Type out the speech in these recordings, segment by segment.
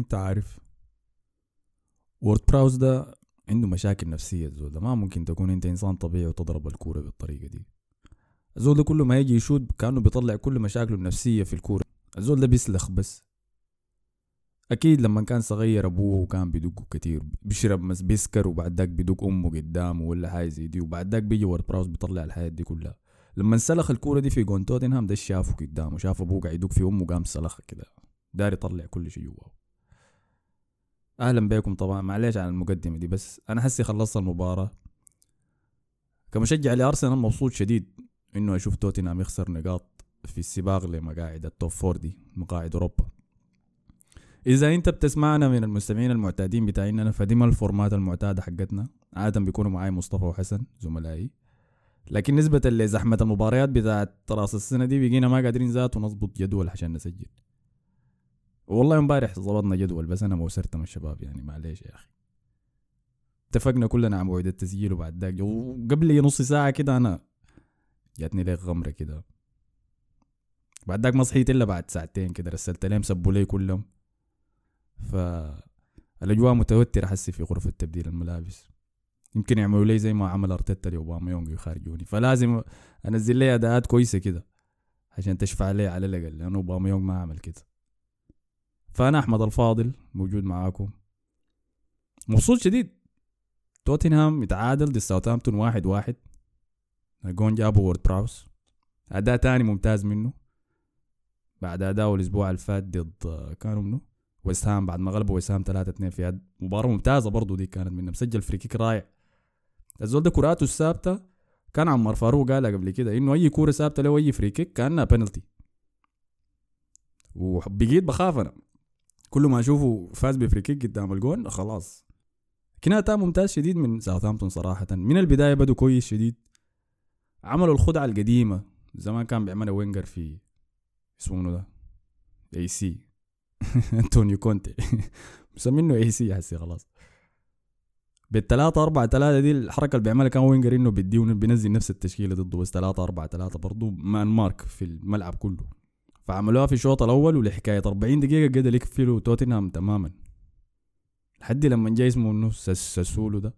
أنت عارف. وورد براوس ده عنده مشاكل نفسية الزول ده ما ممكن تكون أنت إنسان طبيعي وتضرب الكورة بالطريقة دي. الزول ده كل ما يجي يشوت كأنه بيطلع كل مشاكله النفسية في الكورة. الزول ده بيسلخ بس. أكيد لما كان صغير أبوه كان بيدقه كتير بيشرب مس بيسكر وبعد ذاك بيدق أمه قدامه ولا حاجة زي دي وبعد ذاك بيجي وورد براوس بيطلع الحياة دي كلها. لما انسلخ الكورة دي في جون توتنهام ده شافه قدامه شاف أبوه قاعد يدق في أمه قام سلخها كده دار يطلع كل شيء. جواه أهلا بكم طبعا. معليش على المقدمة دي بس أنا حسي خلصت المباراة. كمشجع لأرسنال مبسوط شديد إنه أشوف توتنهام يخسر نقاط في السباق لمقاعد ال top four دي مقاعد أوروبا. إذا أنت بتسمعنا من المستمعين المعتادين بتاعيننا فدي ما ال format المعتادة حقتنا. عاده بيكونوا معاي مصطفى وحسن زملائي. لكن نسبة لزحمة المباريات بتاعت راس السنة دي بقينا ما قادرين ذاتو نظبط جدول عشان نسجل. والله امبارح ظبطنا جدول بس أنا موسرت من الشباب يعني معليش يا أخي. اتفقنا كلنا على موعد التسجيل وبعد ذاك. وقبل نص ساعة كده أنا جاتني ليك غمرة كده. بعد ذاك ما صحيت إلا بعد ساعتين كده رسلت لهم سبوا لي كلهم. فالاجواء متوترة حسي في غرفة تبديل الملابس. يمكن يعملوا لي زي ما عمل أرتيتا لأوباما يونغ يخرجوني فلازم أنزل لي أداءات كويسة كده عشان تشفع لي على الأقل لأنه أوباميانغ ما عمل كده. فأنا أحمد الفاضل موجود معاكم. مبسوط شديد. توتنهام يتعادل ضد ساوثهامبتون واحد واحد. جون جابوا وورد براوس. أداء تاني ممتاز منه. بعد اداؤه الأسبوع اللي فات ضد كانوا منه ويست هام. بعد ما غلبوا ويست هام 3 2 في مباراة ممتازة برضو دي كانت منه مسجل free kick رايع الزول ده كراته الثابتة. كان عمار فاروق قالها قبل كده إنه أي كورة ثابتة له أي free kick كأنها بنالتي وبقيت بخاف أنا. كل ما أشوفه فاز ب free kick قدام الجون خلاص. كان ممتاز شديد من ساوثهامبتون صراحة. من البداية بدوا كويس شديد. عملوا الخدعة القديمة. زمان كان بيعملها وينجر في اسمه ده؟ AC أنتونيو كونتي. مسمينه AC حسي خلاص. بالثلاثة أربعة ثلاثة دي الحركة اللي بيعملها كان وينجر إنه بيديه بينزل نفس التشكيلة ضده بس ثلاثة أربعة ثلاثة برضه مان مارك في الملعب كله. فعملوها في الشوط الأول ولحكاية 40 دقيقة قدر يكفلوا توتنهام تماما. لحد لما جاي اسمه إنه ساسولو ده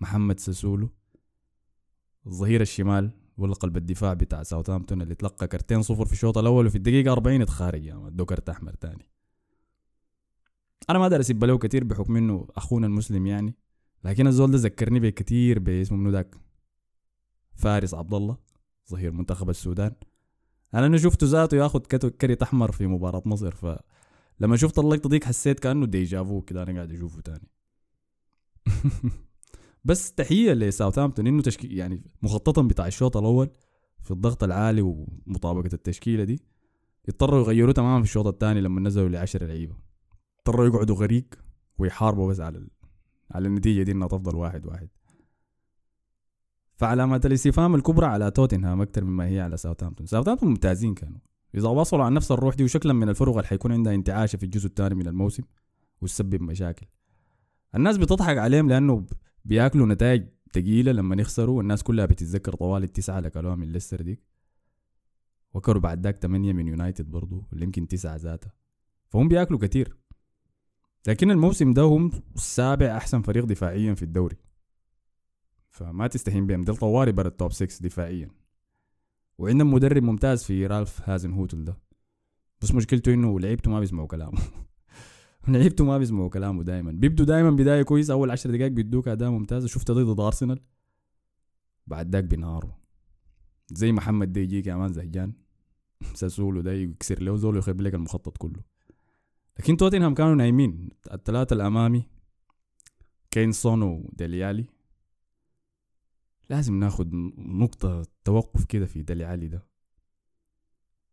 محمد ساسولو الظهير الشمال ولا قلب الدفاع بتاع ساوثهامبتون اللي تلقى كرتين صفر في الشوط الأول وفي الدقيقة 40 اتخارج يعني ادوه كرت احمر تاني. أنا ما أقدر اسب له كثير بحكم إنه أخونا المسلم يعني لكن الزول ده ذكرني بكثير باسمه منو ذاك؟ فارس عبد الله ظهير منتخب السودان. أنا أنا شفته ذاته ياخذ كرت أحمر في مباراة مصر فلما شفت اللقطة ديك حسيت كأنه ديجافو كده أنا قاعد أشوفه تاني. بس تحية لساوثهامبتون إنه تشكيل يعني مخططا بتاع الشوط الأول في الضغط العالي ومطابقة التشكيلة دي اضطروا يغيروه تماما في الشوط الثاني لما نزلوا ل 10 لعيبة. اضطروا يقعدوا غريق ويحاربوا بس على ال... على النتيجة دي إنها تفضل واحد واحد. فعلامات الاستفهام الكبرى على توتنهام أكثر مما هي على ساوثهامبتون. ساوثهامبتون ممتازين كانوا. إذا واصلوا على نفس الروح دي وشكلا من الفرق اللي حيكون عندها انتعاشه في الجزء الثاني من الموسم وتسبب مشاكل. الناس بتضحك عليهم لأنه بياكلوا نتائج تقيلة لما يخسروا والناس كلها بتتذكر طوال التسعة اللي من ليستر ديك. وكروا بعد ذاك ثمانية من يونايتد برضو اللي يمكن تسعة ذاتها. فهم بياكلوا كتير. لكن الموسم ده هم السابع أحسن فريق دفاعيا في الدوري. فما تستهين بهم. دل طواري برا التوب 6 دفاعيا. وعندهم مدرب ممتاز في رالف هازن هوتل ده. بس مشكلته إنه لعيبته ما بيسمعوا كلامه. لعيبته ما بيسمعوا كلامه دائما بيبدوا دائما بداية كويس أول عشر دقائق بيدوك أداء ممتاز. شفت ضد أرسنال. بعد ذاك بينهاروا. زي محمد دي يجيك يا مان زهجان. ساسولو ده يكسر له زول ويخرب لك المخطط كله. لكن توتنهام كانوا نايمين. الثلاثة الأمامي. كين سون وديليالي لازم ناخد نقطة توقف كده في ديليالي ده.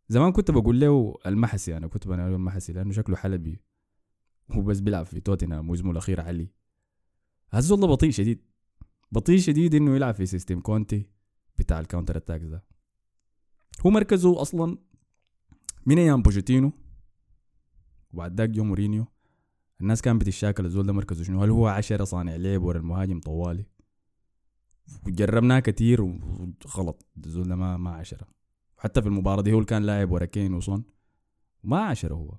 زمان كنت بقول له المحسي أنا كنت بنقول المحسي لأنه شكله حلبي هو بس بيلعب في توتنهام واسمه الأخير علي. هذا والله بطيء شديد بطيء شديد إنه يلعب في system كونتي بتاع ال counter attack ده. هو مركزه أصلا من أيام بوتشيتينو وبعد ذاك جو مورينيو. الناس كانت بتتشاكل الزول ده مركزه شنو؟ هل هو عشرة صانع لعب ورا المهاجم طوالي؟ وجربناه كتير وغلط الزول ده ما ما عشرة. حتى في المباراة دي هو كان لاعب ورا كين وصن ما عشرة هو.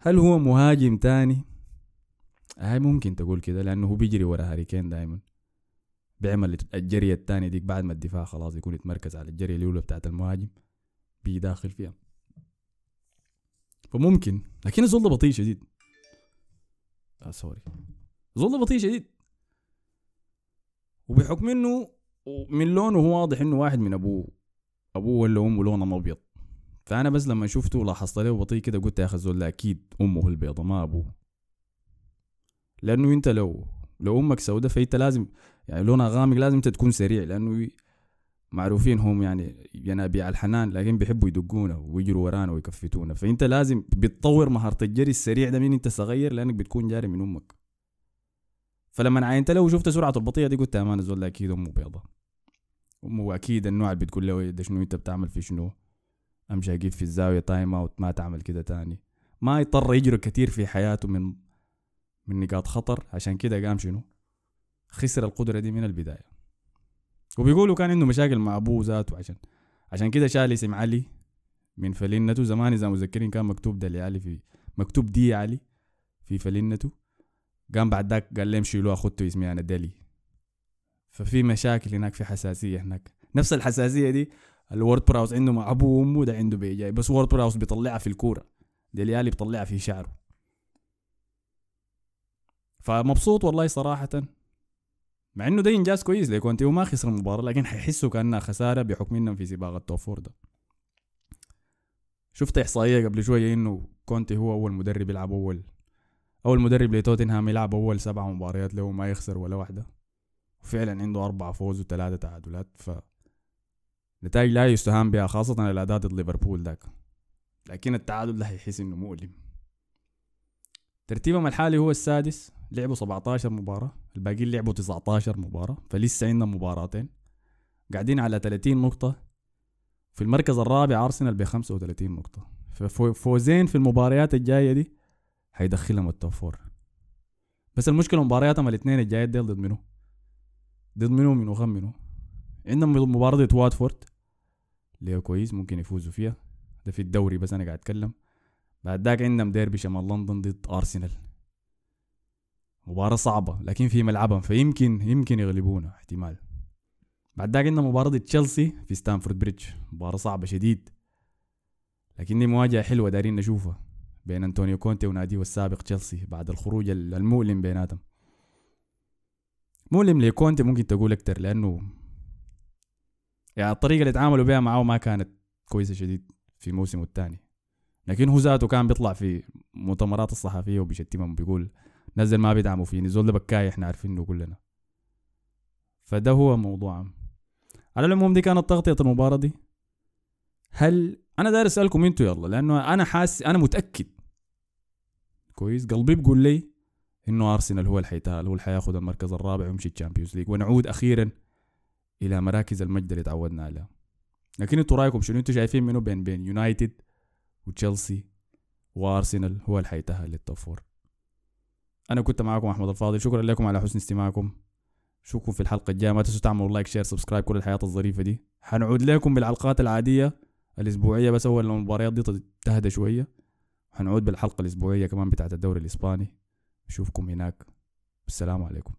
هل هو مهاجم تاني؟ هاي ممكن تقول كده لأنه هو بيجري ورا هاري كين دائما بيعمل الجريه الثانية ديك بعد ما الدفاع خلاص يكون يتمركز على الجريه الأولى بتاعت المهاجم بيجي داخل فيها. فممكن لكن الزول ده بطيء شديد. آه sorry الزول ده بطيء شديد. وبحكم إنه من لونه هو واضح إنه واحد من أبوه. أبوه ولا أمه لونهم أبيض. فأنا بس لما شفته لاحظت له بطيء كده قلت يا أخي الزول أكيد أمه البيضة ما أبوه. لأنه أنت لو لو أمك سوداء فأنت لازم يعني لونها غامق لازم أنت تكون سريع لأنه معروفين هم يعني ينابيع الحنان لكن بيحبوا يدقونا ويجروا ورانا ويكفتونا. فأنت لازم بتطور مهارة الجري السريع ده من أنت صغير لأنك بتكون جاري من أمك. فلما عينت له وشفت سرعته البطيئة دي قلت أمان الزول أكيد أمه بيضة. أمه أكيد النوع اللي بتقول له ده شنو أنت بتعمل في شنو؟ أمشي أقيف في الزاوية time out ما تعمل كده تاني. ما يضطر يجري كتير في حياته من من نقاط خطر عشان كده قام شنو؟ خسر القدرة دي من البداية. وبيقولوا كان عنده مشاكل مع أبوه ذاته عشان عشان كده شال اسم علي من فنلته. زمان إذا مذكرين كان مكتوب ده علي في مكتوب دي علي في فنلته. قام بعد ذاك قال لهم شيلوها ختوا اسمي أنا دلي ففي مشاكل هناك في حساسية هناك. نفس الحساسية دي الورد براوس عنده مع أبوه وأمه ده عنده بيجاي بس وورد براوس بيطلعها في الكورة. ديلي آلي بيطلعها في شعره. فمبسوط والله صراحة. مع إنه ده إنجاز كويس لكونتي وما خسر المباراة لكن حيحسوا كأنها خسارة بحكم إنهم في سباق ال top ده. شفت إحصائية قبل شوية إنه كونتي هو أول مدرب يلعب أول أول مدرب لتوتنهام يلعب أول سبع مباريات له ما يخسر ولا واحدة. وفعلا عنده أربعة فوز وثلاثة تعادلات ف نتائج لا يستهان بها خاصة الأداء ضد ليفربول ذاك. لكن التعادل ده هيحس إنه مؤلم. ترتيبهم الحالي هو السادس لعبوا 17 مباراة الباقيين لعبوا 19 مباراة فلسه عندنا مباراتين. قاعدين على 30 نقطة. في المركز الرابع أرسنال ب 35 نقطة. ففوزين في المباريات الجاية دي هيدخلهم ال top four بس المشكلة مبارياتهم الاثنين الجاية دي ضد منو؟ ضد منو منو خم منو؟ عندهم مباراة واتفورد. اللي هو كويس ممكن يفوزوا فيها. ده في الدوري بس أنا قاعد أتكلم. بعد ذاك عندهم ديربي شمال لندن ضد أرسنال. مباراة صعبة لكن في ملعبهم فيمكن يمكن يغلبونا. احتمال. بعد ذاك عندنا مباراة تشيلسي في ستانفورد بريدج. مباراة صعبة شديد. لكن دي مواجهة حلوة دارين نشوفها. بين أنطونيو كونتي وناديه السابق تشيلسي بعد الخروج المؤلم بيناتهم مؤلم لكونتي ممكن تقول أكتر لأنه يعني الطريقة اللي تعاملوا بها معه ما كانت كويسة شديد في موسمه الثاني. لكن هو ذاته كان بيطلع في مؤتمرات الصحفية وبيشتمهم بيقول نزل ما بيدعموا فيني زول ده بكاي إحنا عارفينه كلنا. فده هو موضوع على العموم دي كانت تغطية المباراة دي. هل أنا داير أسألكم أنتوا يلا لأنه أنا حاسس أنا متأكد. كويس؟ قلبي بيقول لي إنه أرسنال هو اللي حيتاهل هو اللي حياخذ المركز الرابع ويمشي ال Champions League. ونعود أخيرا إلى مراكز المجد اللي تعودنا عليها. لكن أنتوا رأيكم شنو؟ أنتوا شايفين منه بين بين يونايتد وتشيلسي وأرسنال هو اللي حيتأهل أنا كنت معكم أحمد الفاضل. شكرا لكم على حسن استماعكم. اشوفكم في الحلقة الجاية. ما تنسوا تعملوا like share subscribe كل الحياة الظريفة دي. حنعود لكم بالحلقات العادية. الأسبوعية بس أول ما المباريات دي تهدى شوية حنعود بالحلقة الأسبوعية كمان بتاعت الدوري الإسباني. اشوفكم هناك. السلام عليكم.